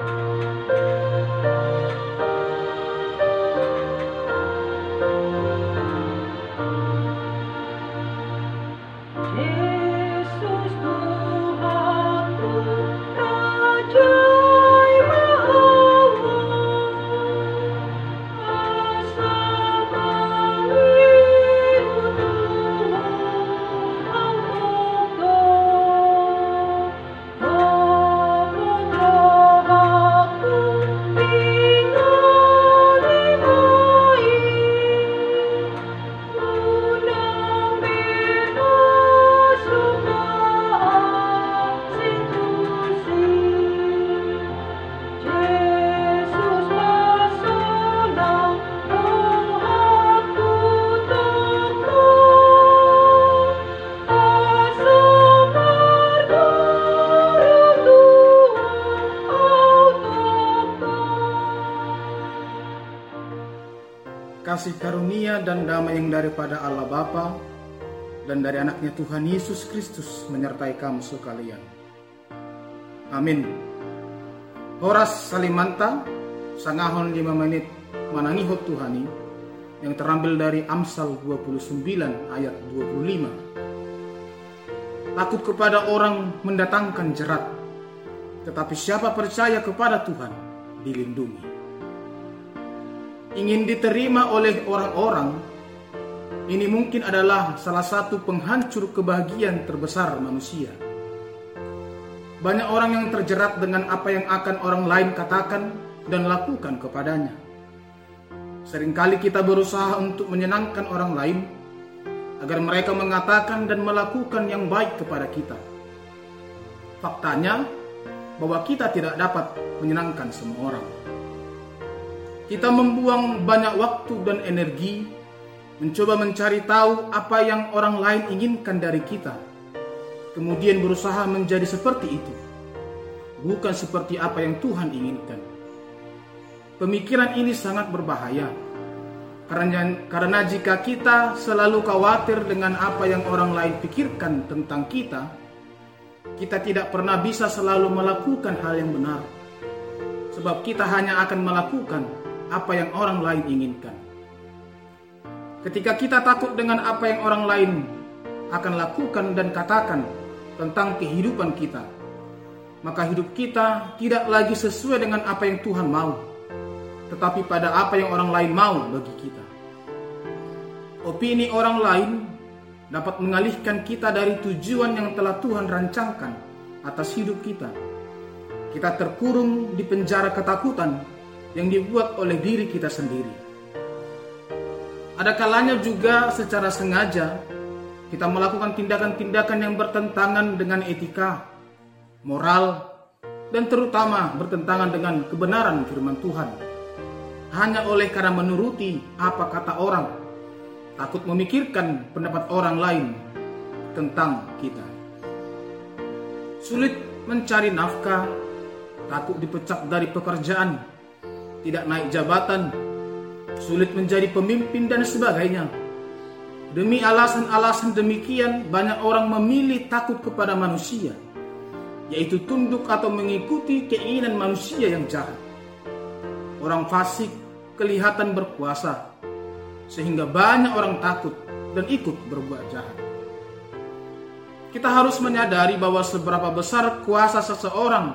Yesus kasih karunia dan damai yang daripada Allah Bapa dan dari anaknya Tuhan Yesus Kristus menyertai kamu sekalian. Amin. Horas Salimanta, sangahon 5 menit manangihot Tuhani, yang terambil dari Amsal 29 ayat 25. Takut kepada orang mendatangkan jerat, tetapi siapa percaya kepada Tuhan dilindungi ingin diterima oleh orang-orang, ini mungkin adalah salah satu penghancur kebahagiaan terbesar manusia. Banyak orang yang terjerat dengan apa yang akan orang lain katakan dan lakukan kepadanya. Seringkali kita berusaha untuk menyenangkan orang lain agar mereka mengatakan dan melakukan yang baik kepada kita. Faktanya bahwa kita tidak dapat menyenangkan semua orang. Kita membuang banyak waktu dan energi mencoba mencari tahu apa yang orang lain inginkan dari kita. Kemudian berusaha menjadi seperti itu. Bukan seperti apa yang Tuhan inginkan. Pemikiran ini sangat berbahaya. Karena, karena jika kita selalu khawatir dengan apa yang orang lain pikirkan tentang kita, kita tidak pernah bisa selalu melakukan hal yang benar. Sebab kita hanya akan melakukan apa yang orang lain inginkan. Ketika kita takut dengan apa yang orang lain akan lakukan dan katakan tentang kehidupan kita, maka hidup kita tidak lagi sesuai dengan apa yang Tuhan mau, tetapi pada apa yang orang lain mau bagi kita. Opini orang lain dapat mengalihkan kita dari tujuan yang telah Tuhan rancangkan atas hidup kita. Kita terkurung di penjara ketakutan yang dibuat oleh diri kita sendiri. Ada kalanya juga secara sengaja kita melakukan tindakan-tindakan yang bertentangan dengan etika, moral, dan terutama bertentangan dengan kebenaran firman Tuhan. Hanya oleh karena menuruti apa kata orang, takut memikirkan pendapat orang lain tentang kita. Sulit mencari nafkah, takut dipecat dari pekerjaan, tidak naik jabatan, sulit menjadi pemimpin dan sebagainya. Demi alasan-alasan demikian, banyak orang memilih takut kepada manusia, yaitu tunduk atau mengikuti keinginan manusia yang jahat. Orang fasik kelihatan berkuasa, sehingga banyak orang takut dan ikut berbuat jahat. Kita harus menyadari bahwa seberapa besar kuasa seseorang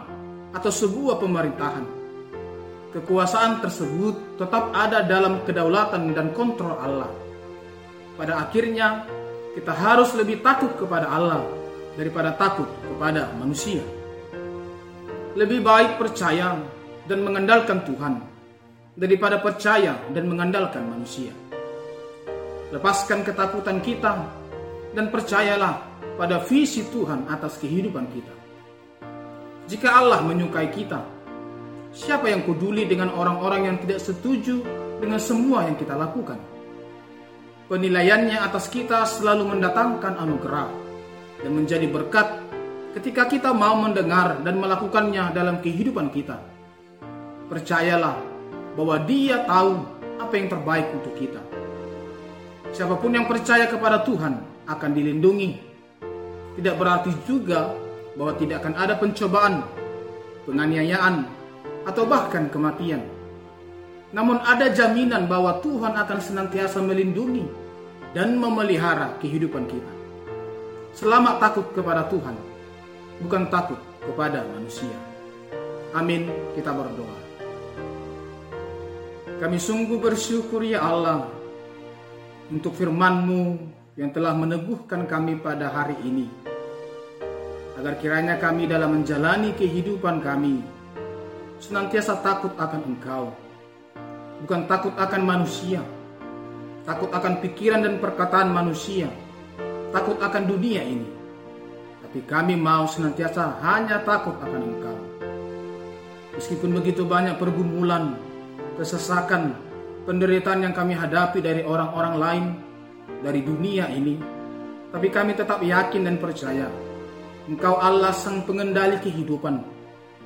atau sebuah pemerintahan kekuasaan tersebut tetap ada dalam kedaulatan dan kontrol Allah. Pada akhirnya, kita harus lebih takut kepada Allah daripada takut kepada manusia. Lebih baik percaya dan mengandalkan Tuhan daripada percaya dan mengandalkan manusia. Lepaskan ketakutan kita dan percayalah pada visi Tuhan atas kehidupan kita. Jika Allah menyukai kita, Siapa yang peduli dengan orang-orang yang tidak setuju dengan semua yang kita lakukan? Penilaiannya atas kita selalu mendatangkan anugerah dan menjadi berkat ketika kita mau mendengar dan melakukannya dalam kehidupan kita. Percayalah bahwa Dia tahu apa yang terbaik untuk kita. Siapa pun yang percaya kepada Tuhan akan dilindungi. Tidak berarti juga bahwa tidak akan ada pencobaan, penganiayaan, atau bahkan kematian. Namun ada jaminan bahwa Tuhan akan senantiasa melindungi dan memelihara kehidupan kita. Selamat takut kepada Tuhan, bukan takut kepada manusia. Amin, kita berdoa. Kami sungguh bersyukur ya Allah untuk firman-Mu yang telah meneguhkan kami pada hari ini. Agar kiranya kami dalam menjalani kehidupan kami senantiasa takut akan Engkau. Bukan takut akan manusia, takut akan pikiran dan perkataan manusia, takut akan dunia ini. Tapi kami mau senantiasa hanya takut akan Engkau. Meskipun begitu banyak pergumulan, kesesakan, penderitaan yang kami hadapi dari orang-orang lain, dari dunia ini, tapi kami tetap yakin dan percaya Engkau Allah sang pengendali kehidupan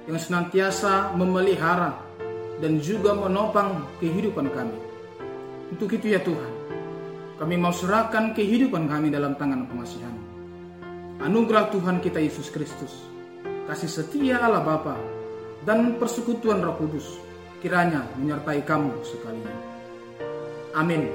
yang senantiasa memelihara dan juga menopang kehidupan kami. Untuk itu ya Tuhan, kami mau serahkan kehidupan kami dalam tangan pengasihan. Anugerah Tuhan kita Yesus Kristus, kasih setia Allah Bapa dan persekutuan Roh Kudus kiranya menyertai kamu sekalian. Amin.